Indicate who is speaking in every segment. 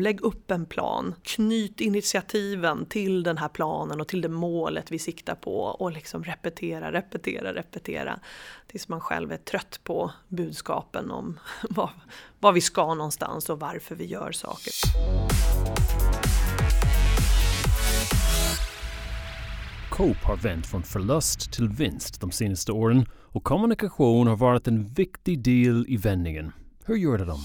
Speaker 1: Lägg upp en plan, knyt initiativen till den här planen och till det målet vi siktar på och liksom repetera, repetera, repetera tills man själv är trött på budskapen om vad, vad vi ska någonstans och varför vi gör saker.
Speaker 2: Coop har vänt från förlust till vinst de senaste åren och kommunikation har varit en viktig del i vändningen. Hur gjorde de?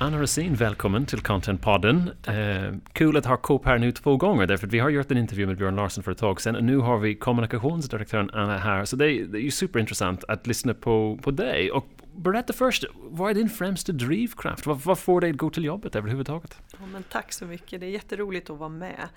Speaker 2: Anna Rosin, välkommen till Contentpodden. Eh, kul att ha Coop här nu två gånger, därför att vi har gjort en intervju med Björn Larsson för ett tag sedan och nu har vi kommunikationsdirektören Anna här, så det är, det är ju superintressant att lyssna på, på dig. Och berätta först, vad är din främsta drivkraft? Vad, vad får dig att gå till jobbet överhuvudtaget?
Speaker 1: Ja, men tack så mycket, det är jätteroligt att vara med.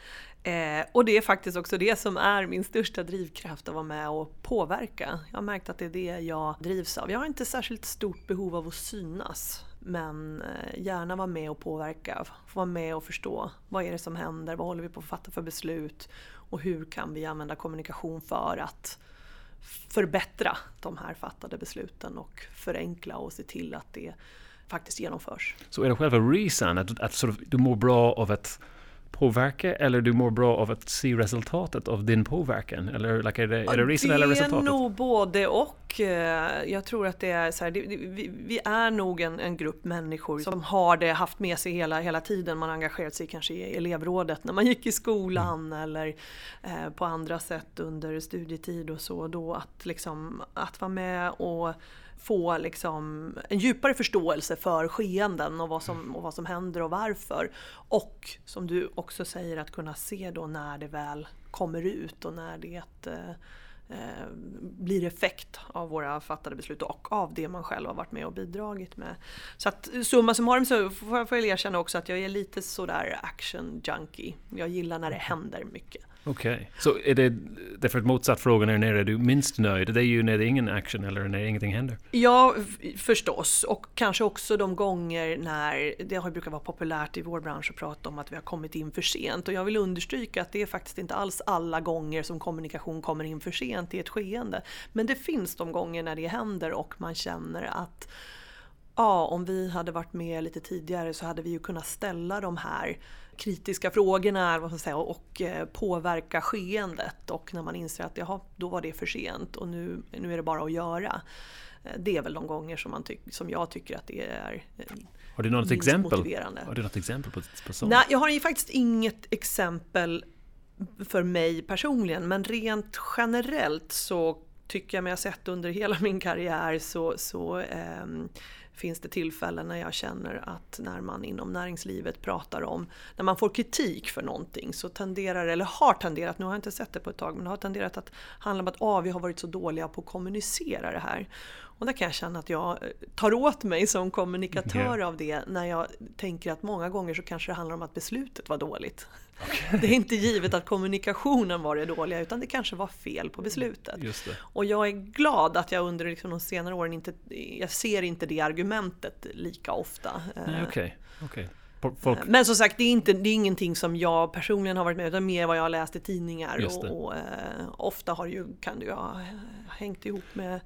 Speaker 1: Eh, och det är faktiskt också det som är min största drivkraft, att vara med och påverka. Jag har märkt att det är det jag drivs av. Jag har inte särskilt stort behov av att synas. Men eh, gärna vara med och påverka, få vara med och förstå. Vad är det som händer, vad håller vi på att fatta för beslut? Och hur kan vi använda kommunikation för att förbättra de här fattade besluten och förenkla och se till att det faktiskt genomförs.
Speaker 2: Så är det själva reason, att, att sort of, du mår bra av att påverka eller du mår bra av att se resultatet av din påverkan? Eller like, är det, är det reason eller resultatet?
Speaker 1: Det är nog både och. Eh, jag tror att det är så här, det, vi, vi, är nog en, en, grupp människor som har det haft med sig hela, hela tiden. Man engagerat sig kanske i elevrådet när man gick i skolan mm. eller eh, på andra sätt under studietid och så. Då att, liksom, att vara med och få liksom en djupare förståelse för skeenden och vad, som, och vad som händer och varför. Och som du också säger att kunna se då när det väl kommer ut och när det eh, eh, blir effekt av våra fattade beslut och av det man själv har varit med och bidragit med. Så att summa summarum så får jag erkänna också att jag är lite sådär action junkie. Jag gillar när det händer mycket.
Speaker 2: Okej, okay. så är det därför att motsatt frågan är när är du minst nöjd? Det är ju när det är ingen action eller när ingenting händer?
Speaker 1: Ja, förstås. Och kanske också de gånger när det har brukat vara populärt i vår bransch att prata om att vi har kommit in för sent. Och jag vill understryka att det är faktiskt inte alls alla gånger som kommunikation kommer in för sent i ett skeende. Men det finns de gånger när det händer och man känner att ja, om vi hade varit med lite tidigare så hade vi ju kunnat ställa de här kritiska frågorna vad man säga, och eh, påverka skeendet. Och när man inser att jaha, då var det för sent och nu, nu är det bara att göra. Eh, det är väl de gånger som, man tyck, som jag tycker att det är eh,
Speaker 2: Har du något exempel? Har du något exempel på, på sånt?
Speaker 1: Nej, jag har ju faktiskt inget exempel för mig personligen, men rent generellt så tycker jag mig ha sett under hela min karriär så, så eh, finns det tillfällen när jag känner att när man inom näringslivet pratar om, när man får kritik för någonting så tenderar, eller har tenderat, nu har jag inte sett det på ett tag, men har tenderat att handla om att ah, vi har varit så dåliga på att kommunicera det här. Och där kan jag känna att jag eh, tar åt mig som kommunikatör yeah. av det när jag tänker att många gånger så kanske det handlar om att beslutet var dåligt. Okay. Det är inte givet att kommunikationen var det dåliga utan det kanske var fel på beslutet. Och jag är glad att jag under liksom de senare åren inte, jag ser inte det argumentet lika ofta.
Speaker 2: Nej, okay. Okay.
Speaker 1: Folk... Men som sagt, det är, inte, det är ingenting som jag personligen har varit med utan mer vad jag har läst i tidningar. Och, och eh, ofta har ju, kan det ju ha hängt ihop med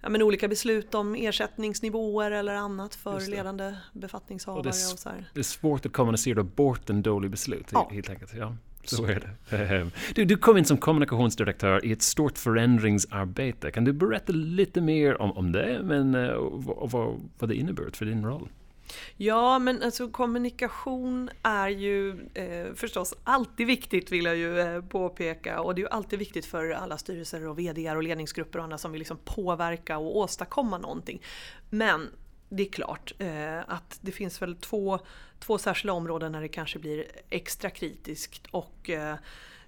Speaker 1: ja, men olika beslut om ersättningsnivåer eller annat för ledande befattningshavare. Och det, är, och så här.
Speaker 2: det är svårt att kommunicera bort en dålig beslut ja. helt enkelt. Ja. Så är det. Ehm, du, du kom in som kommunikationsdirektör i ett stort förändringsarbete. Kan du berätta lite mer om, om det men, eh, och, vad, vad det inneburit för din roll?
Speaker 1: Ja, men alltså kommunikation är ju eh, förstås alltid viktigt vill jag ju eh, påpeka och det är ju alltid viktigt för alla styrelser och VD och ledningsgrupper och andra som vill liksom påverka och åstadkomma någonting. Men det är klart eh, att det finns väl två, två särskilda områden när det kanske blir extra kritiskt och Eh,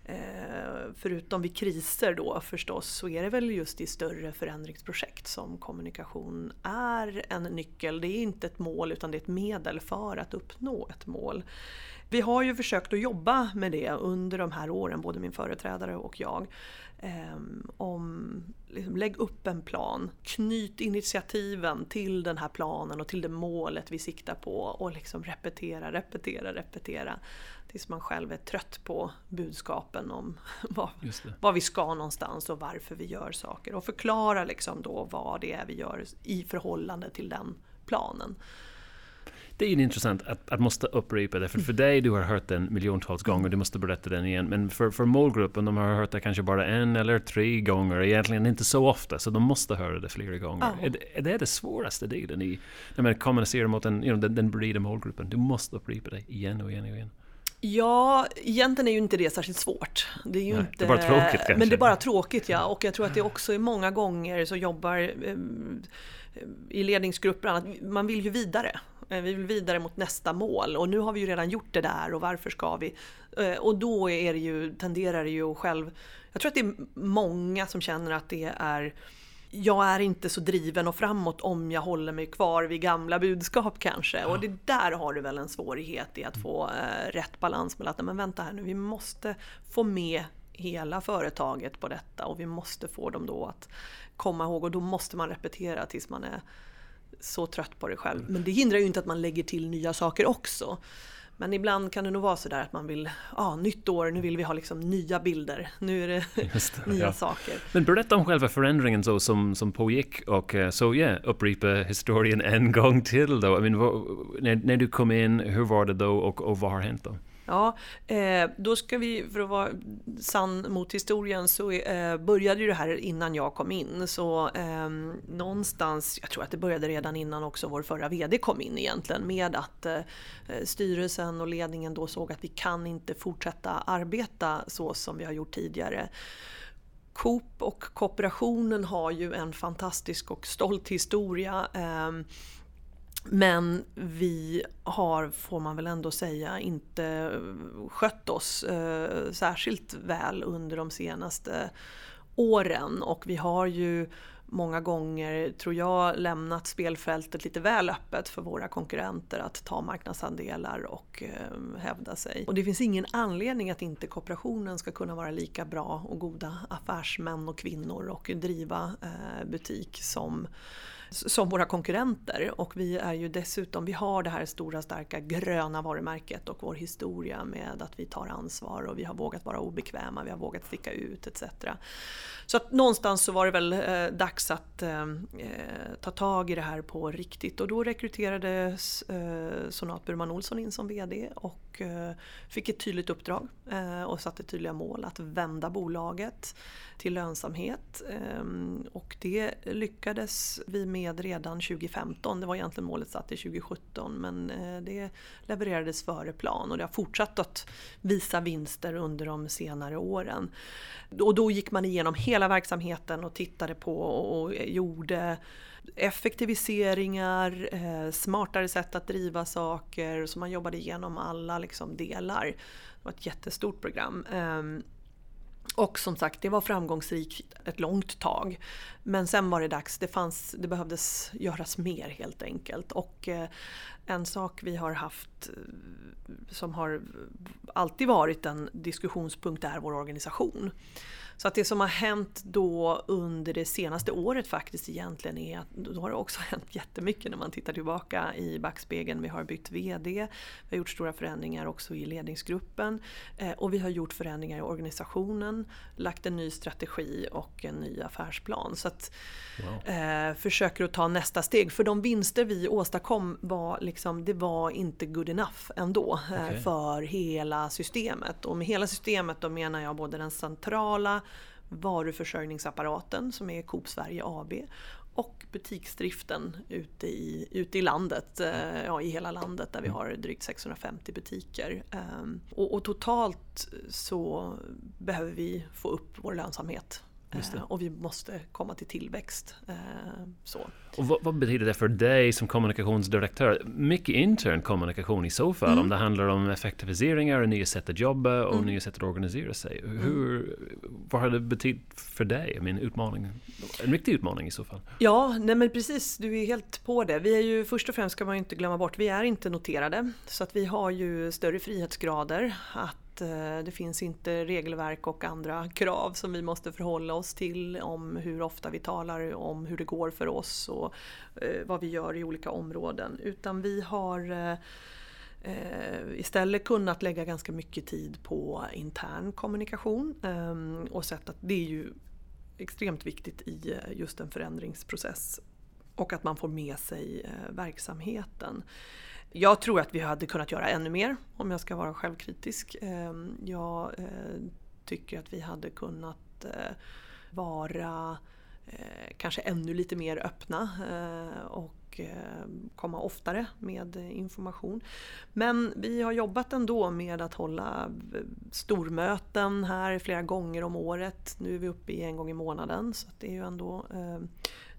Speaker 1: Eh, förutom vid kriser då förstås så är det väl just i större förändringsprojekt som kommunikation är en nyckel. Det är inte ett mål utan det är ett medel för att uppnå ett mål. Vi har ju försökt att jobba med det under de här åren, både min företrädare och jag. Eh, om liksom, lägg upp en plan, knyt initiativen till den här planen och till det målet vi siktar på och liksom repetera, repetera, repetera tills man själv är trött på budskapen om vad, vad vi ska någonstans och varför vi gör saker. Och förklara liksom då vad det är vi gör i förhållande till den planen.
Speaker 2: Det är intressant att, att måste upprepa det, för för dig du har hört den miljontals gånger, du måste berätta den igen. Men för, för målgruppen, de har hört det kanske bara en eller tre gånger, egentligen inte så ofta, så de måste höra det flera gånger. Oh. Är, är det det svåraste delen i när man kommunicerar mot den, you know, den, den breda målgruppen? Du måste upprepa det igen och igen och igen.
Speaker 1: Ja, egentligen är ju inte det särskilt svårt.
Speaker 2: Det är
Speaker 1: ju
Speaker 2: Nej,
Speaker 1: inte,
Speaker 2: det är bara tråkigt kanske.
Speaker 1: Men det är bara tråkigt ja, och jag tror att det också är många gånger så jobbar eh, i ledningsgrupper man vill ju vidare. Eh, vi vill vidare mot nästa mål och nu har vi ju redan gjort det där och varför ska vi? Eh, och då är det ju, tenderar det ju själv... Jag tror att det är många som känner att det är jag är inte så driven och framåt om jag håller mig kvar vid gamla budskap kanske. Ja. Och det där har du väl en svårighet i att få eh, rätt balans mellan att men vänta här nu, vi måste få med hela företaget på detta och vi måste få dem då att komma ihåg och då måste man repetera tills man är så trött på det själv. Men det hindrar ju inte att man lägger till nya saker också. Men ibland kan det nog vara sådär att man vill, ja ah, nytt år, nu vill vi ha liksom nya bilder, nu är det, det nya ja. saker.
Speaker 2: Men berätta om själva förändringen så, som, som pågick och eh, så ja, upprepa historien en gång till då. I mean, vad, när, när du kom in, hur var det då och, och vad har hänt då?
Speaker 1: Ja, eh, då ska vi, för att vara sann mot historien, så eh, började ju det här innan jag kom in. Så eh, någonstans, jag tror att det började redan innan också vår förra VD kom in egentligen, med att eh, styrelsen och ledningen då såg att vi kan inte fortsätta arbeta så som vi har gjort tidigare. Coop och kooperationen har ju en fantastisk och stolt historia. Eh, men vi har, får man väl ändå säga, inte skött oss eh, särskilt väl under de senaste åren och vi har ju många gånger, tror jag, lämnat spelfältet lite väl öppet för våra konkurrenter att ta marknadsandelar och eh, hävda sig. Och det finns ingen anledning att inte kooperationen ska kunna vara lika bra och goda affärsmän och kvinnor och driva eh, butik som som våra konkurrenter. Och vi är ju dessutom, vi har det här stora starka gröna varumärket och vår historia med att vi tar ansvar och vi har vågat vara obekväma, vi har vågat sticka ut etc. Så att någonstans så var det väl eh, dags att eh, eh, ta tag i det här på riktigt och då rekryterades eh, Sonat Burman Olsson in som VD och och eh, fick ett tydligt uppdrag eh, och satte tydliga mål att vända bolaget till lönsamhet. Ehm, och det lyckades vi med redan 2015. Det var egentligen målet satt till 2017 men eh, det levererades före plan och det har fortsatt att visa vinster under de senare åren. Och då gick man igenom hela verksamheten och tittade på och gjorde effektiviseringar, eh, smartare sätt att driva saker. Så man jobbade igenom alla liksom delar. Det var ett jättestort program. Ehm, och som sagt, det var framgångsrikt ett långt tag. Men sen var det dags, det, fanns, det behövdes göras mer helt enkelt. Och eh, en sak vi har haft eh, som har alltid varit en diskussionspunkt är vår organisation. Så att det som har hänt då under det senaste året faktiskt egentligen är att då har det också hänt jättemycket när man tittar tillbaka i backspegeln. Vi har bytt VD, vi har gjort stora förändringar också i ledningsgruppen eh, och vi har gjort förändringar i organisationen, lagt en ny strategi och en ny affärsplan. Så att wow. eh, försöker att ta nästa steg. För de vinster vi åstadkom var liksom, det var inte good enough ändå eh, okay. för hela systemet. Och med hela systemet då menar jag både den centrala varuförsörjningsapparaten som är Coop Sverige AB och butiksdriften ute i, ute i landet, eh, ja, i hela landet där vi mm. har drygt 650 butiker. Ehm, och, och, totalt så behöver vi få upp vår lönsamhet Eh, och vi måste komma till tillväxt. Eh, så.
Speaker 2: Och vad, vad, betyder det för dig som kommunikationsdirektör? Mycket intern kommunikation i så fall, mm. om det handlar om effektiviseringar, nya sätt att jobba och mm. nya sätt att organisera sig. Mm. Hur. Vad har det betytt för dig? Min utmaning, en riktig utmaning i så fall.
Speaker 1: Ja, nej men precis, du är helt på det. Vi är ju först och främst ska man ju inte glömma bort, vi är inte noterade. Så att vi har ju större frihetsgrader att att eh, det finns inte regelverk och andra krav som vi måste förhålla oss till om hur ofta vi talar om hur det går för oss och eh, vad vi gör i olika områden. Utan vi har eh, istället kunnat lägga ganska mycket tid på intern kommunikation och sett att det är ju extremt viktigt i just en förändringsprocess och att man får med sig verksamheten. Jag tror att vi hade kunnat göra ännu mer om jag ska vara självkritisk. Ehm, jag eh, tycker att vi hade kunnat eh, vara eh, kanske ännu lite mer öppna och komma oftare med information. Men vi har jobbat ändå med att hålla stormöten här flera gånger om året. Nu är vi uppe i en gång i månaden så det är ju ändå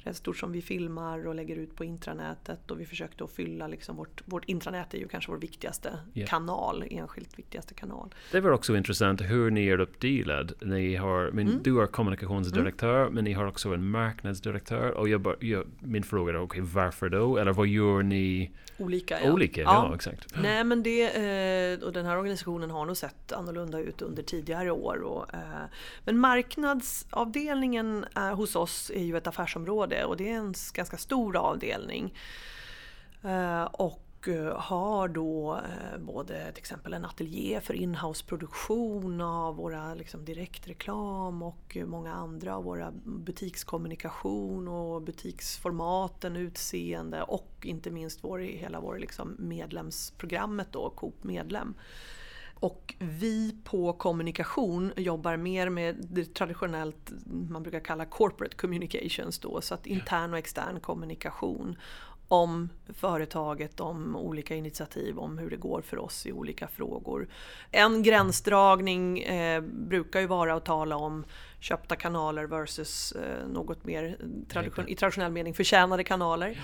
Speaker 1: rätt stort som vi filmar och lägger ut på intranätet och vi försökte att fylla liksom vårt, vårt intranät är ju kanske vår viktigaste yeah. kanal, enskilt viktigaste kanal.
Speaker 2: Det var också intressant hur ni är uppdelad. Ni har, men mm. Du är kommunikationsdirektör mm. men ni har också en marknadsdirektör och jag, bara, jag, min fråga är okay, varför då? Eller vad gör ni?
Speaker 1: Olika ja.
Speaker 2: Olika, ja, ja exakt.
Speaker 1: Nej men det, eh, och den här organisationen har nog sett annorlunda ut under tidigare år. Och, eh, men marknadsavdelningen hos oss är ju ett affärsområde det och det är en ganska stor avdelning. Eh, och eh, har då eh, både till exempel en ateljé för inhouse-produktion av våra liksom, direktreklam och många andra av våra butikskommunikation och butiksformaten, utseende och inte minst vår, hela vår liksom, medlemsprogrammet då, Coop Medlem. Och vi på kommunikation jobbar mer med det traditionellt man brukar kalla corporate communications då, så att intern och extern kommunikation om företaget, om olika initiativ, om hur det går för oss i olika frågor. En gränsdragning eh, brukar ju vara att tala om köpta kanaler versus eh, något mer tradition i traditionell mening förtjänade kanaler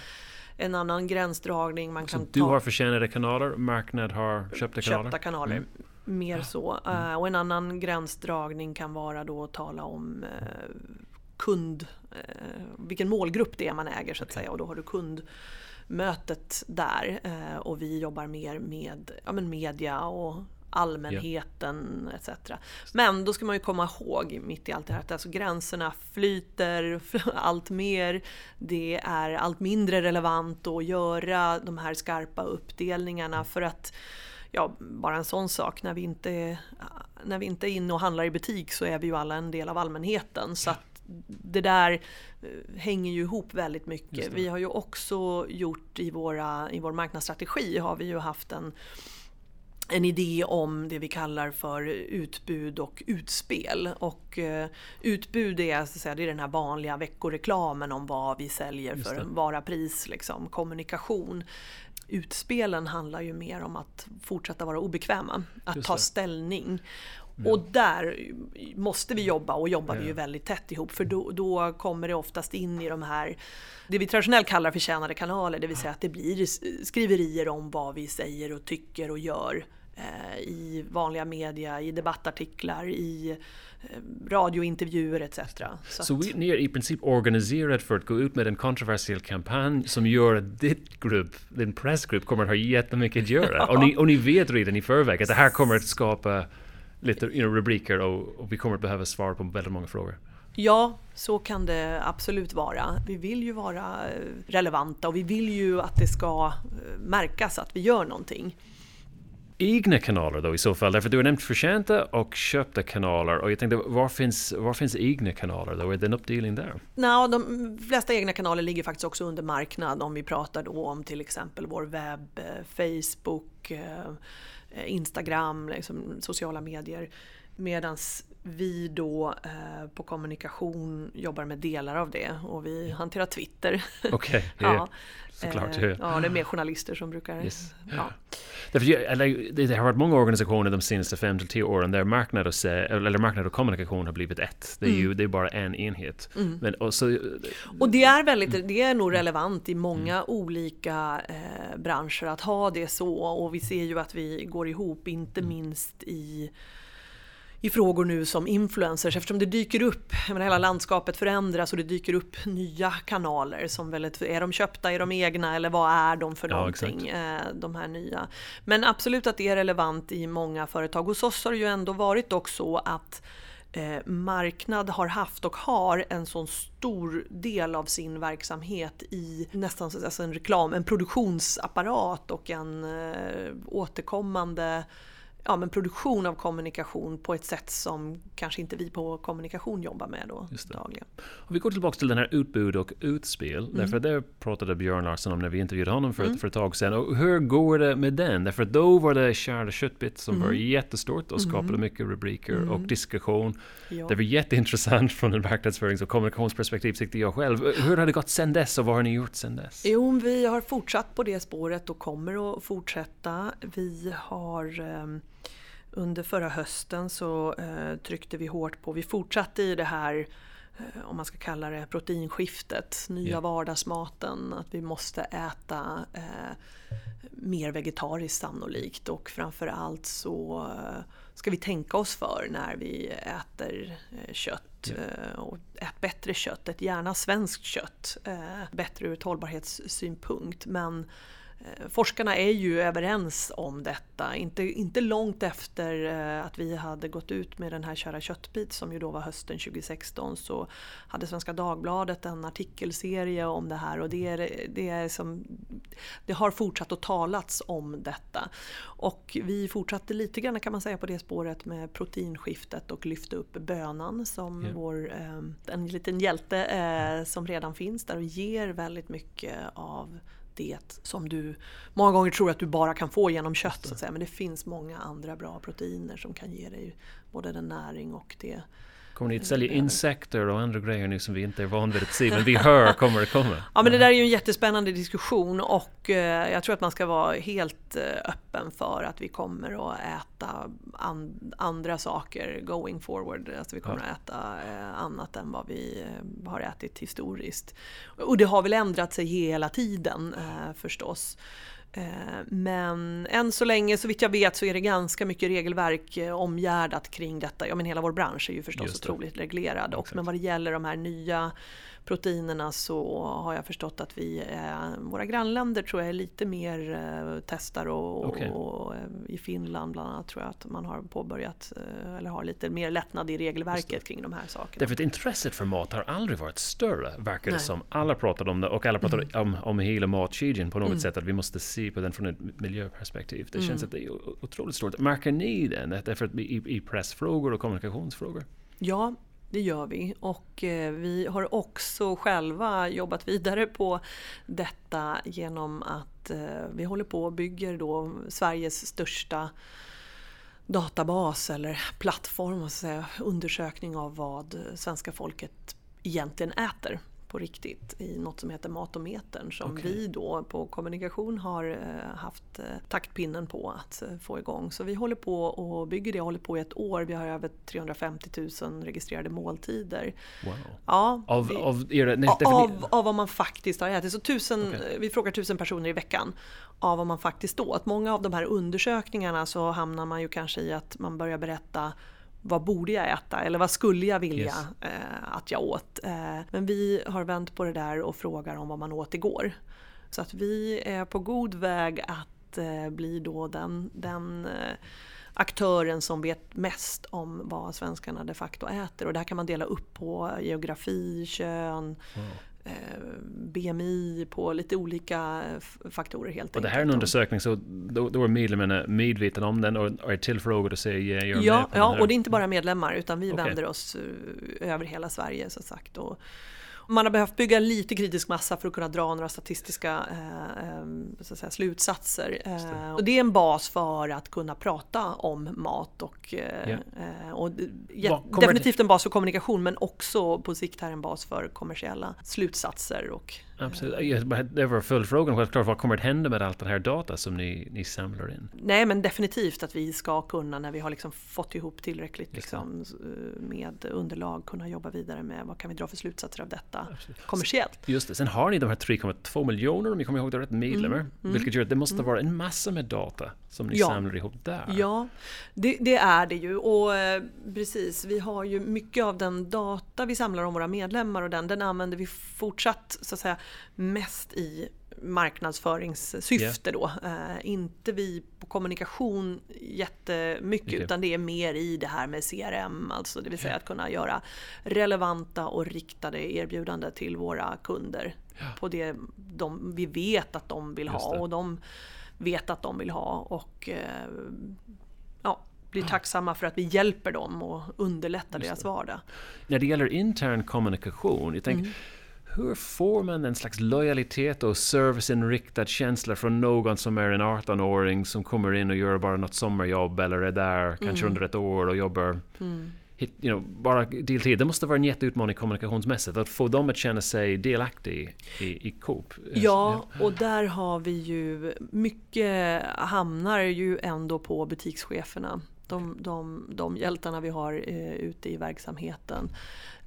Speaker 1: en annan gränsdragning man
Speaker 2: så
Speaker 1: kan
Speaker 2: du ta. har förtjänade kanaler, marknad har köpta kanaler?
Speaker 1: Köpta kanaler. Mm mer så. Mm. Uh, och en annan gränsdragning kan vara då att tala om uh, kund, uh, vilken målgrupp det är man äger så att okay. säga och då har du kundmötet där och vi jobbar mer med ja, men media och allmänheten yeah. etc. Men då ska man ju komma ihåg mitt i allt det här att alltså gränserna flyter allt mer. Det är allt mindre relevant att göra de här skarpa uppdelningarna för att ja, bara en sån sak. När vi, inte, när vi inte är inne och handlar i butik så är vi ju alla en del av allmänheten. Så det där eh, hänger ju ihop väldigt mycket. Vi har ju också gjort i, våra, i vår marknadsstrategi har vi ju haft en en idé om det vi kallar för utbud och utspel. Och eh, utbud är, så att säga, det är den här vanliga veckoreklamen om vad vi säljer för en vara, pris, liksom, kommunikation. Utspelen handlar ju mer om att fortsätta vara obekväma, att ta ställning. Mm. Och där måste vi jobba och jobbar vi ju väldigt tätt ihop. För då, då, kommer det oftast in i de här, det vi traditionellt kallar förtjänade kanaler, det vill säga att det blir skriverier om vad vi säger och tycker och gör i vanliga media, i debattartiklar, i Eh, radiointervjuer etc.
Speaker 2: Så, så att, ni är i princip organiserade för att gå ut med en kontroversiell kampanj som gör att ditt grupp, din pressgrupp, kommer att ha jättemycket att göra. Och, ni, och ni vet redan i förväg att det här kommer att skapa lite you know, rubriker och, och vi kommer att behöva svara på väldigt många frågor.
Speaker 1: Ja, så kan det absolut vara. Vi vill ju vara eh, relevanta och vi vill ju att det ska eh, märkas att vi gör någonting
Speaker 2: egna kanaler då i så fall? Därför du har nämnt förtjänta och köpta kanaler och jag tänkte var finns, var finns egna kanaler då? Är det en uppdelning där?
Speaker 1: No, de flesta egna kanaler ligger faktiskt också under marknad om vi pratar då om till exempel vår webb, eh, Facebook, eh, Instagram, liksom sociala medier. Medans vi då eh, på kommunikation jobbar med delar av det och vi hanterar Twitter.
Speaker 2: Okay, yeah. ja. såklart.
Speaker 1: Eh, ja, det är mer journalister som brukar... Yes. Ja.
Speaker 2: Det har varit många organisationer de senaste fem till tio åren där marknad och, eller marknad och kommunikation har blivit ett. Det är mm. ju det är bara en enhet. Mm. Men, och, så,
Speaker 1: och det är väldigt, det är nog relevant i många mm. olika eh, branscher att ha det så och vi ser ju att vi går ihop, inte mm. minst i i frågor nu som influencers eftersom det dyker upp, menar, hela landskapet förändras och det dyker upp nya kanaler som väl är de köpta, är de egna eller vad är de för ja, någonting? Exakt. Eh, de här nya. Men absolut att det är relevant i många företag. Hos oss har det ju ändå varit också så att eh, marknad har haft och har en sån stor del av sin verksamhet i nästan alltså en reklam, en produktionsapparat och en eh, återkommande ja, men produktion av kommunikation på ett sätt som kanske inte vi på kommunikation jobbar med då dagligen.
Speaker 2: Och vi går tillbaka till den här utbud och utspel. Mm. Därför det pratade Björn Larsson om när vi intervjuade honom för, mm. för ett tag sedan. Och hur går det med den? Därför då var det Kärle köttbit som mm. var jättestort och skapade mm. mycket rubriker och mm. diskussion. Ja. Det var jätteintressant från en marknadsförings och kommunikationsperspektiv tyckte jag själv. Hur har det gått sedan dess och vad har ni gjort sedan dess?
Speaker 1: Jo, vi har fortsatt på det spåret och kommer att fortsätta. Vi har um, under förra hösten så eh, tryckte vi hårt på, vi fortsatte i det här eh, om man ska kalla det proteinskiftet, nya yeah. vardagsmaten, att vi måste äta eh, mer vegetariskt sannolikt och framförallt så eh, ska vi tänka oss för när vi äter eh, kött yeah. och ät bättre kött, ett gärna svenskt kött, bättre ur ett hållbarhetssynpunkt men Eh, forskarna är ju överens om detta, inte, inte långt efter eh, att vi hade gått ut med den här Kära köttbit som ju då var hösten 2016 så hade Svenska Dagbladet en artikelserie om det här och det, är, det, är som, det har fortsatt att talats om detta. Och vi fortsatte lite grann kan man säga på det spåret med proteinskiftet och lyfte upp bönan som yeah. vår, eh, en liten hjälte som redan finns där och ger väldigt mycket av det som du många gånger tror att du bara kan få genom kött. Så att säga. Men det finns många andra bra proteiner som kan ge dig både den näring och det
Speaker 2: Kommer ni att sälja insekter och andra grejer nu som vi inte är van vid att se, men vi hör kommer det komma?
Speaker 1: Ja, men det där är ju en jättespännande diskussion och eh, jag tror att man ska vara helt eh, öppen för att vi kommer att äta an andra saker going forward. Alltså vi kommer ja. att äta eh, annat än vad vi har ätit historiskt. Och det har väl ändrat sig hela tiden förstås. Eh, men än så länge, så vitt jag vet, så är det ganska mycket regelverk eh, omgärdat kring detta. Ja, men hela vår bransch är ju förstås otroligt reglerad. Och, men vad det gäller de här nya proteinerna så har jag förstått att vi, eh, våra grannländer tror jag är lite mer eh, testar och, okay. och, eh, i Finland bland annat tror jag att man har påbörjat eller har lite mer lättnad i regelverket kring de här sakerna.
Speaker 2: Därför att intresset för mat har aldrig varit större, verkar det som. Alla pratar om det och alla pratar mm. om, om hela matkedjan på något mm. sätt, att vi måste se på den från ett miljöperspektiv. Det känns mm. att det är otroligt stort. Märker ni den? Därför att i, i pressfrågor och kommunikationsfrågor?
Speaker 1: Ja, det gör vi. Och eh, vi har också själva jobbat vidare på detta genom att eh, vi håller på och bygger då Sveriges största databas eller plattform, säga, undersökning av vad svenska folket egentligen äter på riktigt i något som heter Matometern som okay. vi då på kommunikation har eh, haft eh, taktpinnen på att eh, få igång. Så vi håller på och bygger det, håller på i ett år. Vi har över 350 000 registrerade måltider.
Speaker 2: Wow.
Speaker 1: Ja,
Speaker 2: av,
Speaker 1: vi,
Speaker 2: av, era,
Speaker 1: av, av vad man faktiskt har ätit. Så tusen, okay. Vi frågar tusen personer i veckan av vad man faktiskt åt. Många av de här undersökningarna så hamnar man ju kanske i att man börjar berätta vad borde jag äta eller vad skulle jag vilja yes. eh, att jag åt? Eh, men vi har vänt på det där och frågar om vad man åt igår. Så att vi är på god väg att eh, bli då den, den eh, aktören som vet mest om vad svenskarna de facto äter. Och det här kan man dela upp på geografi, kön, BMI på lite olika faktorer helt
Speaker 2: och Det här är en undersökning så då, då är medlemmarna medvetna om den och är tillfrågade och säger
Speaker 1: ja, ja, ja och det är inte bara medlemmar utan vi okay. vänder oss eh, över hela Sverige så sagt. Och, man har behövt bygga lite kritisk massa för att kunna dra några statistiska eh, eh att säga, slutsatser. Det. Och det är en bas för att kunna prata om mat och, yeah. och definitivt en bas för kommunikation men också på sikt här en bas för kommersiella slutsatser och
Speaker 2: Absolut. Jag, det var följdfrågan självklart, vad kommer att hända med allt den här data som ni, ni samlar in?
Speaker 1: Nej men definitivt att vi ska kunna när vi har liksom fått ihop tillräckligt liksom, med underlag kunna jobba vidare med vad kan vi dra för slutsatser av detta Absolut. kommersiellt.
Speaker 2: Just det, sen har ni de här 3,2 miljoner om jag kommer ihåg det rätt medlemmar. Mm, mm, vilket gör att det måste mm. vara en massa med data som ni ja. samlar ihop där.
Speaker 1: Ja, det, det, är det ju och eh, precis, vi har ju mycket av den data vi samlar om våra medlemmar och den, den använder vi fortsatt så att säga mest i marknadsföringssyfte yeah. då. Eh, inte vi på kommunikation jättemycket okay. utan det är mer i det här med CRM, alltså det vill säga yeah. att kunna göra relevanta och riktade erbjudanden till våra kunder yeah. på det de, vi vet att de vill ha och de vet att de vill ha och eh, ja, blir tacksamma för att vi hjälper dem och underlättar deras vardag.
Speaker 2: När det gäller intern kommunikation, jag tänker mm hur får man en slags lojalitet och serviceinriktad känsla från någon som är en 18-åring som kommer in och gör bara något sommarjobb eller är där mm. kanske under ett år och jobbar mm. hit, you know, bara deltid. Det måste vara en jätteutmaning kommunikationsmässigt att få dem att känna sig delaktig i, i Coop.
Speaker 1: Ja, och där har vi ju mycket hamnar ju ändå på butikscheferna. De, de, de hjältarna vi har eh, ute i verksamheten.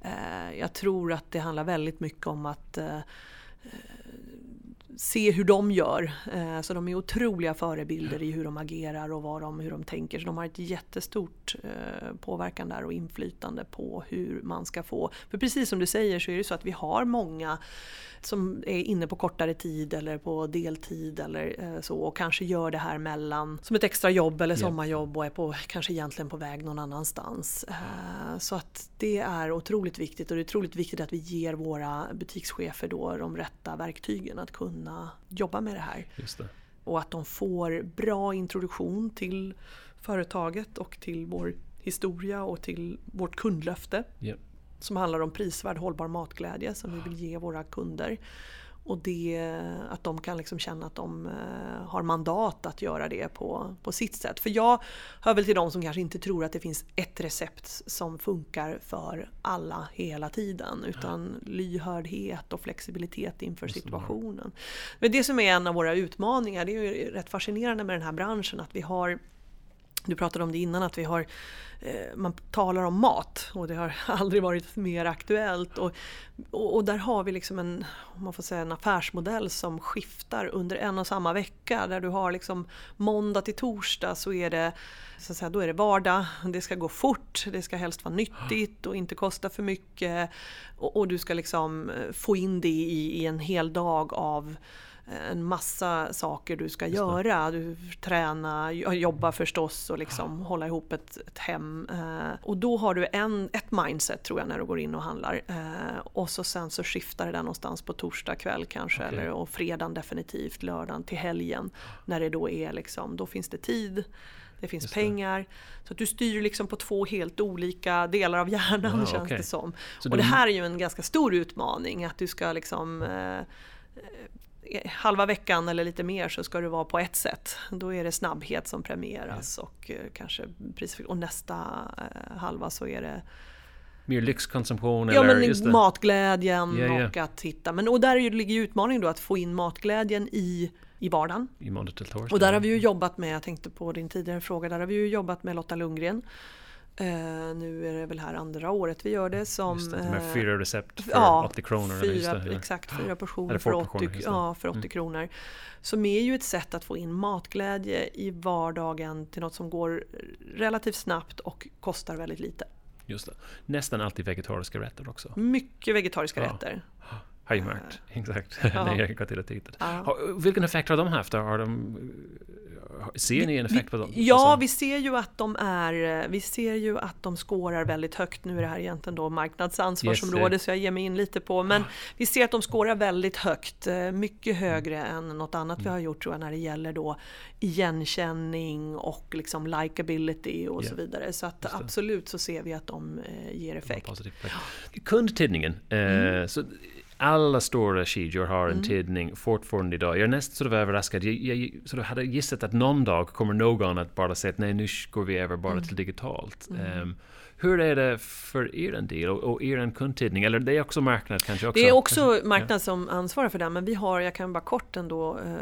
Speaker 1: Eh, jag tror att det handlar väldigt mycket om att eh, se hur de gör. Eh, så de är otroliga förebilder i hur de agerar och vad de, hur de tänker. Så de har ett jättestort påverkan där och inflytande på hur man ska få... För precis som du säger så är det så att vi har många som är inne på kortare tid eller på deltid eller eh, så och kanske gör det här mellan som ett extra jobb eller sommarjobb och är på, kanske egentligen på väg någon annanstans. Eh, så att det är otroligt viktigt och det är otroligt viktigt att vi ger våra butikschefer då de rätta verktygen att kunna jobba med det här.
Speaker 2: Det.
Speaker 1: Och att de får bra introduktion till företaget och till vår historia och till vårt kundlöfte.
Speaker 2: Yeah
Speaker 1: som handlar om prisvärd hållbar matglädje som vi vill ge våra kunder. Och det, att de kan liksom känna att de eh, har mandat att göra det på, på sitt sätt. För jag hör väl till de som kanske inte tror att det finns ett recept som funkar för alla hela tiden. Utan lyhördhet och flexibilitet inför situationen. Men det som är en av våra utmaningar, det är ju rätt fascinerande med den här branschen, att vi har du pratade om det innan att vi har, eh, man talar om mat och det har aldrig varit mer aktuellt. Och, och, och, där har vi liksom en, om man får säga, en affärsmodell som skiftar under en och samma vecka. Där du har liksom måndag till torsdag så är det, så att säga, då är det vardag, det ska gå fort, det ska helst vara nyttigt och inte kosta för mycket. Och, och du ska liksom eh, få in det i, i en hel dag av en massa saker du ska göra. Du träna, jobba förstås och liksom ja. hålla ihop ett, ett hem. Eh, och då har du en, ett mindset tror jag när du går in och handlar. Eh, och så sen så skiftar det där någonstans på torsdag kväll kanske. Okay. Eller, och fredagen definitivt, lördagen till helgen. När det då är liksom, då finns det tid. Det finns det. pengar. Så att du styr liksom på två helt olika delar av hjärnan wow, känns okay. det som. Så och det här är ju en ganska stor utmaning. Att du ska liksom eh, halva veckan eller lite mer så ska det vara på ett sätt. Då är det snabbhet som premieras ja. och eh, kanske pris och nästa eh, halva så är det
Speaker 2: Mer lyxkonsumtion?
Speaker 1: Ja,
Speaker 2: eller,
Speaker 1: men matglädjen yeah, yeah. och att hitta. Men, och där ligger ju utmaningen då att få in matglädjen i, i vardagen.
Speaker 2: I till
Speaker 1: Och där har vi ju jobbat med, jag tänkte på din tidigare fråga, där har vi ju jobbat med Lotta Lundgren Uh, nu är det väl här andra året vi gör det som...
Speaker 2: Det, med fyra recept för ja, 80 kronor?
Speaker 1: Fyra, eller exakt, fyra portioner för 80, portioner, ja, för 80 mm. kronor. Som är ju ett sätt att få in matglädje i vardagen till något som går relativt snabbt och kostar väldigt lite.
Speaker 2: Just det. Nästan alltid vegetariska rätter också.
Speaker 1: Mycket vegetariska ja. rätter.
Speaker 2: Har jag märkt. Exakt. Ja. När jag gått till och tittat. Vilken effekt har de haft? Har de Ser ni en effekt på dem?
Speaker 1: Ja, alltså- vi ser ju att de är, vi ser ju att de skårar väldigt högt. Nu är det här egentligen då marknadsansvarsområde yes, så jag ger mig in lite på. Men vi ser att de skårar väldigt högt. Eh, mycket högre mm. än något annat mm. vi har gjort tror jag när det gäller då igenkänning och liksom likability och yeah. så vidare. Så att absolut så ser vi att de eh, ger effekt.
Speaker 2: Kundtidningen. Eh, mm. så alla stora skidor har en mm. tidning fortfarande idag. Jag är nästan sort of överraskad. Jag, jag sort of hade gissat att någon dag kommer någon att bara säga att nej, nu går vi över bara mm. till digitalt. Mm. Um, Hur är det för er del och, och er kundtidning? Eller det är också marknad kanske? Också?
Speaker 1: Det är också marknad som ansvarar för den men vi har, jag kan bara kort ändå, eh,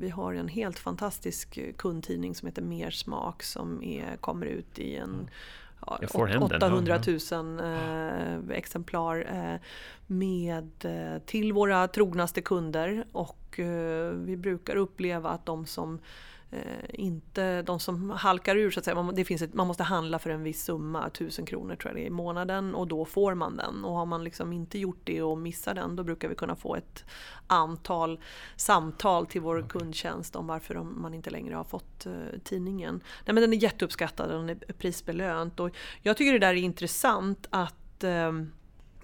Speaker 1: vi har en helt fantastisk kundtidning som heter Mer smak som är, kommer ut i en mm. Ja, 800 000 eh, exemplar eh, med, eh, till våra trognaste kunder och eh, vi brukar uppleva att de som inte de som halkar ur så att säga. Man, det finns ett, man måste handla för en viss summa, 1000 kronor tror jag det är, i månaden och då får man den. Och har man liksom inte gjort det och missar den då brukar vi kunna få ett antal samtal till vår okay. kundtjänst om varför de, man inte längre har fått uh, tidningen. Nej, men den är jätteuppskattad och den är prisbelönt. Och jag tycker det där är intressant att uh,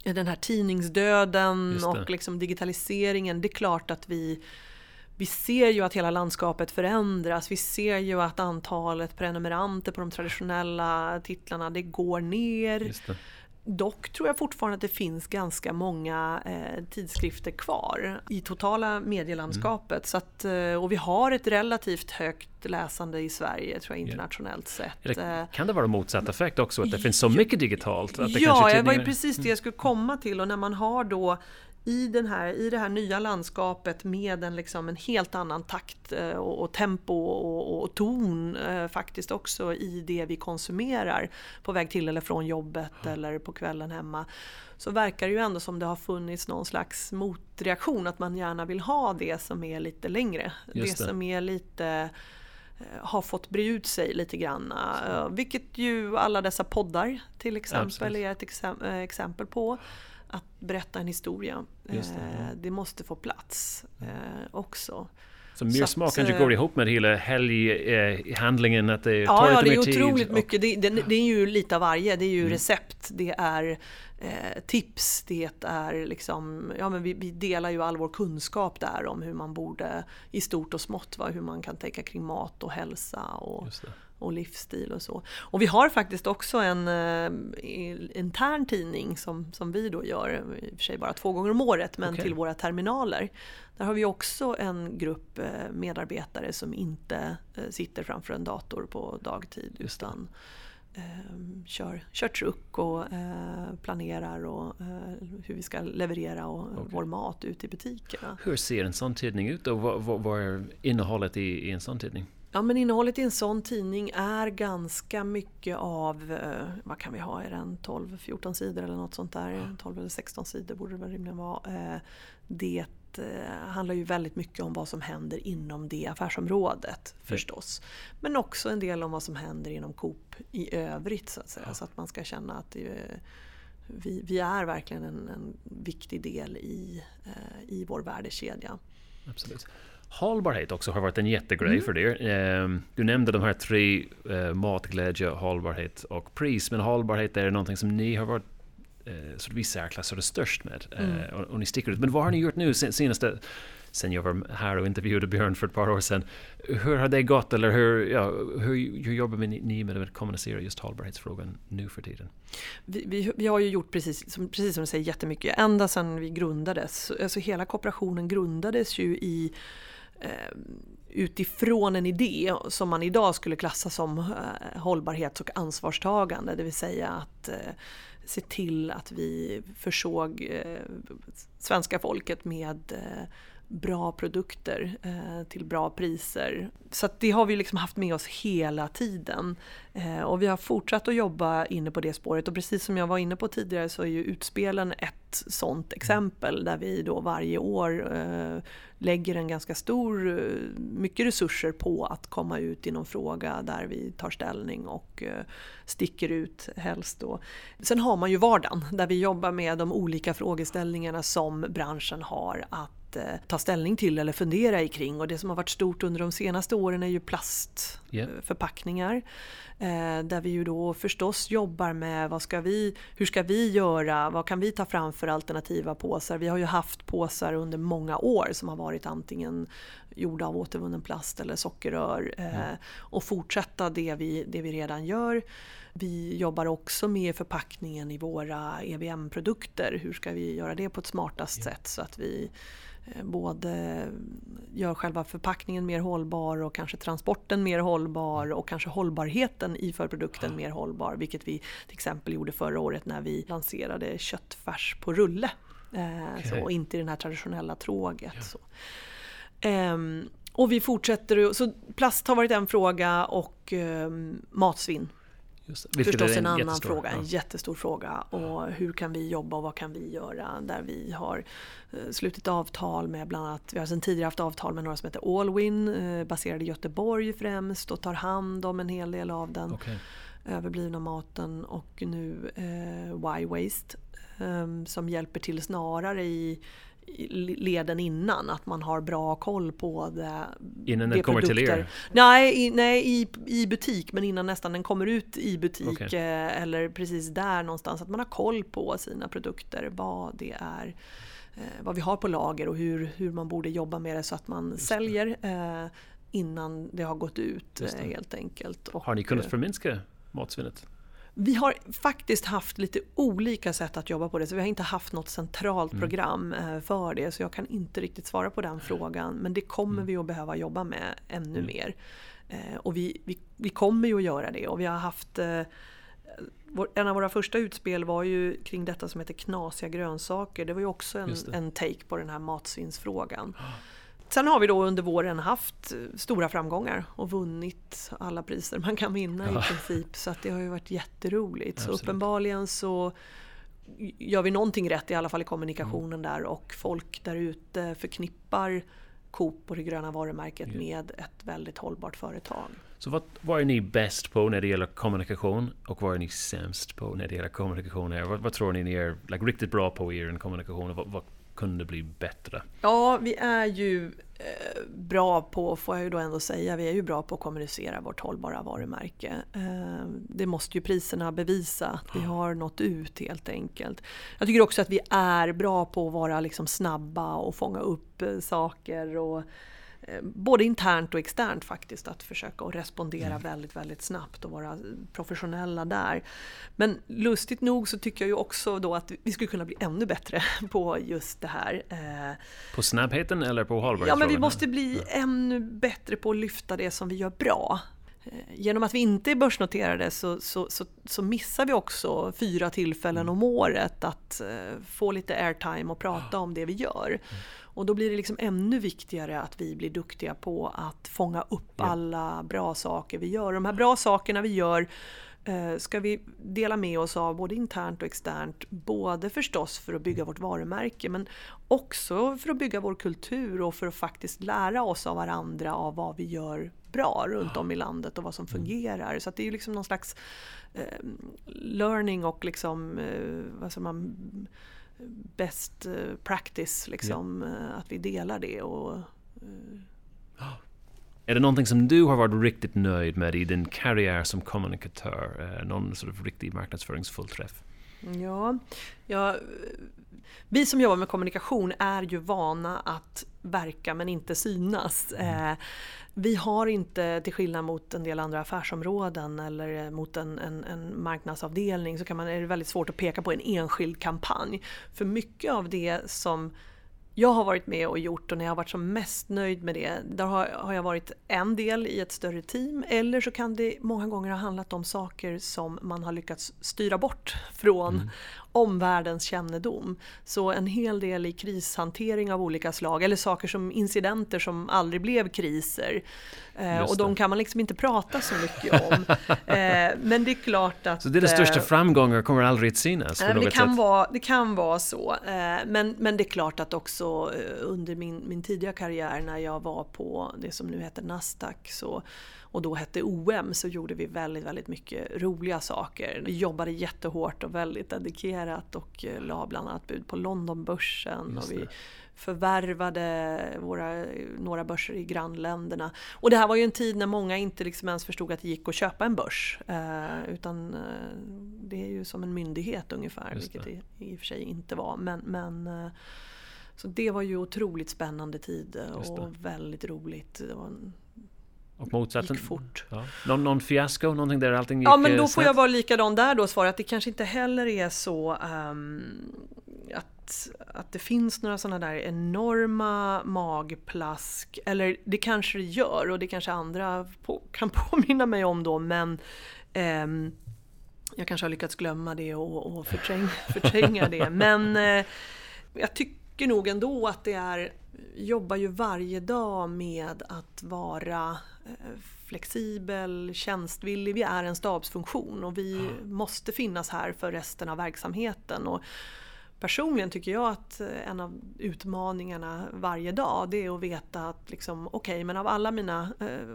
Speaker 1: den här tidningsdöden och liksom digitaliseringen, det är klart att vi vi ser ju att hela landskapet förändras. Vi ser ju att antalet prenumeranter på de traditionella titlarna det går ner. Dock tror jag fortfarande att det finns ganska många eh, tidskrifter kvar i totala medielandskapet. Mm. Så att, eh, och vi har ett relativt högt läsande i Sverige tror jag internationellt sett.
Speaker 2: Eller, eh, kan det vara motsatt effekt också? Att det finns så mycket digitalt? Att det
Speaker 1: ja, det var ju precis det jag skulle komma till och när man har då i, den här, i det här nya landskapet med en, liksom en helt annan takt eh, och, och tempo och, och, ton eh, faktiskt också i det vi konsumerar på väg till eller från jobbet ja. eller på kvällen hemma. Så verkar det ju ändå som det har funnits någon slags motreaktion att man gärna vill ha det som är lite längre. Det, det som är lite eh, har fått bre ut sig lite grann. Vilket ju alla dessa poddar till exempel Absolut. är ett exempel på att berätta en historia. Det, ja. Eh, det, måste få plats eh, också.
Speaker 2: Så mer smak kanske går ihop med hela helghandlingen? Att det
Speaker 1: ja, ja, det är otroligt och... mycket. Det, det, det, är ju lite av varje. Det är ju mm. recept, det är eh, tips, det är liksom... Ja, men vi, vi, delar ju all vår kunskap där om hur man borde, i stort och smått, va, hur man kan tänka kring mat och hälsa och och livsstil och så. Och vi har faktiskt också en eh, intern tidning som, som vi då gör, i och för sig bara två gånger om året, men okay. till våra terminaler. Där har vi också en grupp eh, medarbetare som inte eh, sitter framför en dator på dagtid utan eh, kör, kör truck och eh, planerar och, eh, hur vi ska leverera och, okay. vår mat ut i butikerna.
Speaker 2: Hur ser en sån tidning ut och vad, vad, vad är innehållet i, i en sån tidning?
Speaker 1: Ja men innehållet i en sån tidning är ganska mycket av, eh, vad kan vi ha, är den 12-14 sidor eller något sånt där? 12 eller 16 sidor borde det väl rimligen vara. Eh, det eh, handlar ju väldigt mycket om vad som händer inom det affärsområdet förstås. Men också en del om vad som händer inom Coop i övrigt så att säga. Så att man ska känna att det, vi, vi, är verkligen en, en viktig del i, i vår värdekedja.
Speaker 2: Absolut. Hållbarhet också har varit en jättegrej mm. för er. Ehm, du nämnde de här tre, uh, matglädje, hållbarhet och pris. Men hållbarhet är någonting som ni har varit uh, så i särklass störst med. Mm. Uh, och, och, ni sticker ut. Men vad har ni gjort nu sen, senaste sen jag var här och intervjuade Björn för ett par år sedan. Hur har det gått eller hur, ja, hur, hur jobbar ni med att kommunicera just hållbarhetsfrågan nu för tiden?
Speaker 1: Vi, vi, vi, har ju gjort precis som, precis som du säger jättemycket ända sedan vi grundades. Alltså hela kooperationen grundades ju i Eh, Eh, utifrån en idé som man idag skulle klassa som eh, hållbarhets och ansvarstagande. Det vill säga att eh, se till att vi försåg svenska folket med bra produkter eh, till bra priser. Så det har vi liksom haft med oss hela tiden. Eh, och vi har fortsatt att jobba inne på det spåret och precis som jag var inne på tidigare så är ju utspelen ett sånt exempel där vi då varje år eh, lägger en ganska stor, eh, mycket resurser på att komma ut i någon fråga där vi tar ställning och eh, sticker ut helst då. Sen har man ju vardagen där vi jobbar med de olika frågeställningarna som branschen har att eh, ta ställning till eller fundera i kring. Och det som har varit stort under de senaste åren är ju plastförpackningar. Yeah. Där vi ju då förstås jobbar med vad ska vi, hur ska vi göra, vad kan vi ta fram för alternativa påsar? Vi har ju haft påsar under många år som har varit antingen gjorda av återvunnen plast eller sockerrör. Mm. Eh, och fortsätta det vi, det vi redan gör. Vi jobbar också med förpackningen i våra EVM-produkter. Hur ska vi göra det på ett smartast yeah. sätt så att vi både gör själva förpackningen mer hållbar och kanske transporten mer hållbar och kanske hållbarheten i förprodukten mer hållbar. Vilket vi till exempel gjorde förra året när vi lanserade köttfärs på rulle. Eh, okay. så, och inte i den här traditionella tråget. Ja. Så. Um, och vi fortsätter, så plast har varit en fråga och um, matsvinn. Just, Förstås en, en annan fråga, ja. en jättestor fråga. Och hur kan vi jobba och vad kan vi göra? Där vi har uh, slutit avtal med bland annat, vi har sedan tidigare haft avtal med några som heter Allwin, uh, baserade i Göteborg främst och tar hand om en hel del av den okay. överblivna maten. Och nu uh, Y-Waste um, som hjälper till snarare i leden innan, att man har bra koll på det.
Speaker 2: Innan den kommer till er?
Speaker 1: Nej, i, nej i, i butik, men innan nästan den kommer ut i butik okay. eh, eller precis där någonstans. Att man har koll på sina produkter, vad det är, eh, vad vi har på lager och hur, hur man borde jobba med det så att man Just säljer eh, innan det har gått ut eh, helt enkelt.
Speaker 2: Och, har ni kunnat förminska matsvinnet?
Speaker 1: Vi har faktiskt haft lite olika sätt att jobba på det, så vi har inte haft något centralt mm. program eh, för det. Så jag kan inte riktigt svara på den frågan. Men det kommer mm. vi att behöva jobba med ännu mm. mer. Eh, och vi, vi, vi, kommer ju att göra det. Och vi har haft eh, en av våra första utspel var ju kring detta som heter knasiga grönsaker. Det var ju också en, en take på den här matsvinnsfrågan. Sen har vi då under våren haft stora framgångar och vunnit alla priser man kan vinna ja. i princip. Så att det har ju varit jätteroligt. Absolut. Så uppenbarligen så gör vi någonting rätt i alla fall i kommunikationen mm. där och folk där ute förknippar Coop och det gröna varumärket ja. med ett väldigt hållbart företag.
Speaker 2: Så vad, vad, är ni bäst på när det gäller kommunikation och vad är ni sämst på när det gäller kommunikation? Vad, vad tror ni ni är like, riktigt bra på i er kommunikation och vad, vad kunde bli bättre?
Speaker 1: Ja, vi är ju eh, bra på, får jag ju då ändå säga, vi är ju bra på att kommunicera vårt hållbara varumärke. Eh, det måste ju priserna bevisa att vi har nått ut helt enkelt. Jag tycker också att vi är bra på att vara liksom snabba och fånga upp eh, saker och Eh, både internt och externt faktiskt, att försöka att respondera mm. väldigt, väldigt snabbt och vara professionella där. Men lustigt nog så tycker jag ju också då att vi skulle kunna bli ännu bättre på just det här. Eh,
Speaker 2: på snabbheten eller på hållbarhetsfrågan?
Speaker 1: Ja, men vi måste bli ja. ännu bättre på att lyfta det som vi gör bra. Eh, genom att vi inte är börsnoterade så, så, så, så missar vi också fyra tillfällen mm. om året att få lite airtime och prata om det vi gör. Och då blir det liksom ännu viktigare att vi blir duktiga på att fånga upp ja. alla bra saker vi gör. De här bra sakerna vi gör eh, ska vi dela med oss av både internt och externt. Både förstås för att bygga mm. vårt varumärke men också för att bygga vår kultur och för att faktiskt lära oss av varandra av vad vi gör bra runt om i landet och vad som mm. fungerar. Så det är ju liksom någon slags eh, learning och liksom, eh, vad säger man, best eh, practice, liksom, ja. Eh, att vi delar det. Och,
Speaker 2: uh. Är det någonting som du har varit riktigt nöjd med i din karriär som kommunikatör? Någon sort of riktig marknadsföringsfull träff?
Speaker 1: Ja, ja, vi som jobbar med kommunikation är ju vana att verka men inte synas. Mm. Eh, vi har inte, till skillnad mot en del andra affärsområden eller mot en, en, en, marknadsavdelning, så kan man, är det väldigt svårt att peka på en enskild kampanj. För mycket av det som jag har varit med och gjort och när jag har varit som mest nöjd med det, där har, har jag varit en del i ett större team eller så kan det många gånger ha handlat om saker som man har lyckats styra bort från mm. Omvärldens kännedom. Så en hel del i krishantering av olika slag eller saker som incidenter som aldrig blev kriser. Eh, och de kan man liksom inte prata så mycket om. eh, men det är klart att...
Speaker 2: Så det är den största eh, framgången kommer aldrig att synas?
Speaker 1: Eh, det, kan vara, det kan vara så. Eh, men, men det är klart att också eh, under min, min tidiga karriär när jag var på det som nu heter Nasdaq så och då hette OM så gjorde vi väldigt, väldigt mycket roliga saker. Vi jobbade jättehårt och väldigt dedikerat och la bland annat bud på Londonbörsen. Och vi förvärvade våra, några börser i grannländerra. Och det här var ju en tid när många inte liksom ens förstod att det gick att köpa en börs. Eh, utan eh, det är ju som en myndighet ungefär, vilket det i och för sig inte var. Men, men eh, så det var ju otroligt spännande tid och väldigt roligt. Det var en,
Speaker 2: och motsatsen? Gick fort. Ja. Någon, någon fiasko? Någonting där allting gick
Speaker 1: Ja men då får jag vara likadan där då svara att det kanske inte heller är så um, att att, det finns några sådana där enorma magplask, eller det kanske det gör och det kanske andra på, kan påminna mig om då men ehm, jag kanske har lyckats glömma det och, och förträng, förtränga det. Men eh, jag tycker nog ändå att det är, jobbar ju varje dag med att vara eh, flexibel, tjänstvillig. Vi är en stabsfunktion och vi måste finnas här för resten av verksamheten. Och personligen tycker jag att eh, en av utmaningarna varje dag det är att veta att liksom, okej okay, men av alla mina,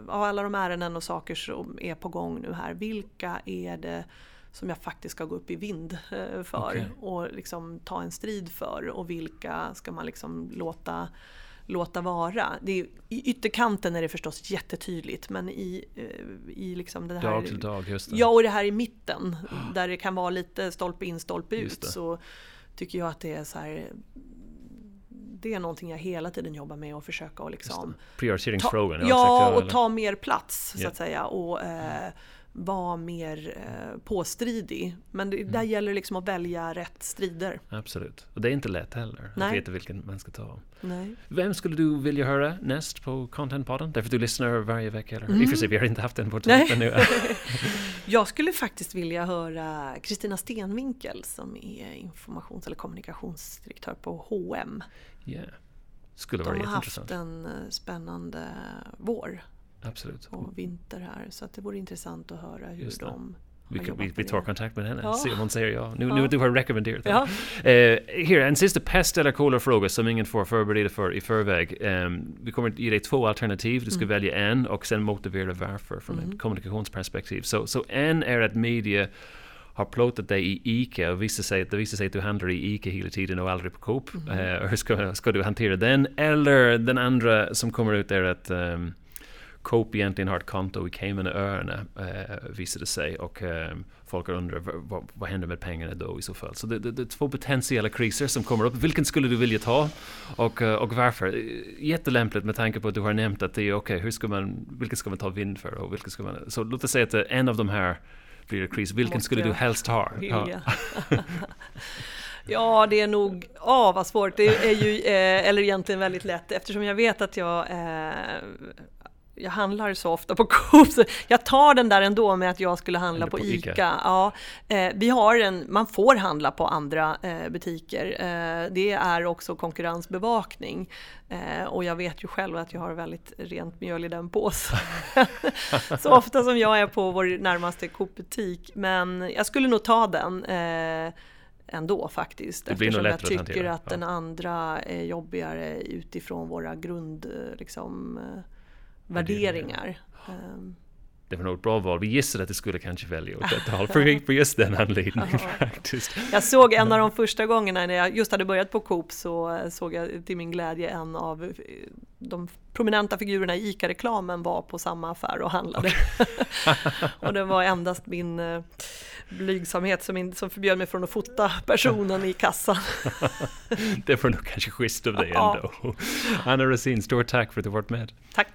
Speaker 1: av alla de ärenden och saker som är på gång nu här, vilka är det som jag faktiskt ska gå upp i vind eh, för okay. och liksom ta en strid för och vilka ska man liksom låta låta vara. Det är, I ytterkanten är det förstås jättetydligt men i, eh, i liksom det här...
Speaker 2: Dag till dag, just det.
Speaker 1: Ja, och det här i mitten där det kan vara lite stolpe in, stolpe ut så tycker jag att det är så här det är någonting jag hela tiden jobbar med och försöka att liksom...
Speaker 2: Prioriteringsfrågan.
Speaker 1: Ja, och ta mer plats så att säga. Och, eh, vara mer eh, påstridig. Men det, mm. där gäller det liksom att välja rätt strider.
Speaker 2: Absolut. Och det är inte lätt heller
Speaker 1: Nej.
Speaker 2: att veta vilken man ska ta.
Speaker 1: Nej.
Speaker 2: Vem skulle du vilja höra näst på Contentpodden? Därför du lyssnar varje vecka. Eller? Mm. I och för sig, vi har inte haft den på nu.
Speaker 1: Jag skulle faktiskt vilja höra Kristina Stenvinkel som är informations eller kommunikationsdirektör på H&M.
Speaker 2: Yeah. Skulle vara
Speaker 1: De har haft en eh, spännande vår.
Speaker 2: Absolut.
Speaker 1: och vinter här. Så att det vore intressant att höra hur de
Speaker 2: vi, vi, vi tar kontakt med henne, ja. se om hon säger ja. Nu, ja. nu du har rekommenderat ja. Här, en sista pest eller kolera-fråga som ingen får förbereda för i förväg. Um, vi kommer ge dig två alternativ, du ska mm. välja en och sen motivera varför från mm. ett kommunikationsperspektiv. Så, så en är att media har plåtat dig i ICA och visar sig, det visar sig att du handlar i ICA hela tiden och aldrig på Coop. Mm. Uh, hur ska, ska du hantera den? Eller den andra som kommer ut är att um, Coop egentligen har ett konto i Caymanöarna eh, visade sig och eh, folk undrar vad, vad händer med pengarna då i så fall. Så det, det, det, är två potentiella kriser som kommer upp. Vilken skulle du vilja ta och, eh, och varför? Jättelämpligt med tanke på att du har nämnt att det är okej, okay, man, vilken ska man ta vind för och vilken ska man... Så låt oss säga att en av de här blir kris. Vilken Måste skulle du helst ha?
Speaker 1: Ja. Ja, det är nog, ja vad svårt. Det är ju, eh, eller egentligen väldigt lätt eftersom jag vet att jag eh, jag handlar så ofta på Coop, så jag tar den där ändå med att jag skulle handla på, på, ICA. ICA. Ja, eh, vi har en, man får handla på andra eh, butiker. Eh, det är också konkurrensbevakning. Eh, och jag vet ju själv att jag har väldigt rent mjöl i den påsen. så ofta som jag är på vår närmaste Coop-butik. Men jag skulle nog ta den eh, ändå faktiskt.
Speaker 2: Det eftersom
Speaker 1: jag tycker att, att den andra är jobbigare utifrån våra grund... Eh, liksom, värderingar. Ehm.
Speaker 2: Det var nog ett bra val. Vi gissade att det skulle kanske välja åt ett håll för just den anledningen faktiskt.
Speaker 1: Jag såg en av de första gångerna när jag just hade börjat på Coop så såg jag till min glädje en av eh, de prominenta figurerna i ICA-reklamen var på samma affär och handlade. Okay. och det var endast min eh, blygsamhet som, in, som förbjöd mig från att fota personen i kassan.
Speaker 2: det var nog kanske schysst av dig ändå. Anna Rosin, stort tack för att du varit med.
Speaker 1: Tack.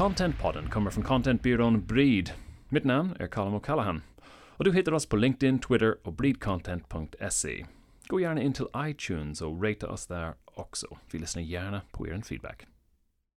Speaker 2: Contentpodden kommer från Contentbyrån Breed. Mitt namn är Colin O'Callaghan. Och du hittar oss på LinkedIn, Twitter och breedcontent.se. Gå gärna in till iTunes och rata oss där också. Vi lyssnar gärna på er feedback.